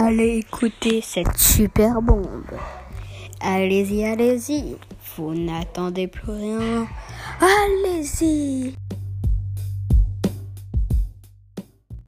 Allez écouter cette super bombe. Allez-y, allez-y. Vous n'attendez plus rien. Allez-y.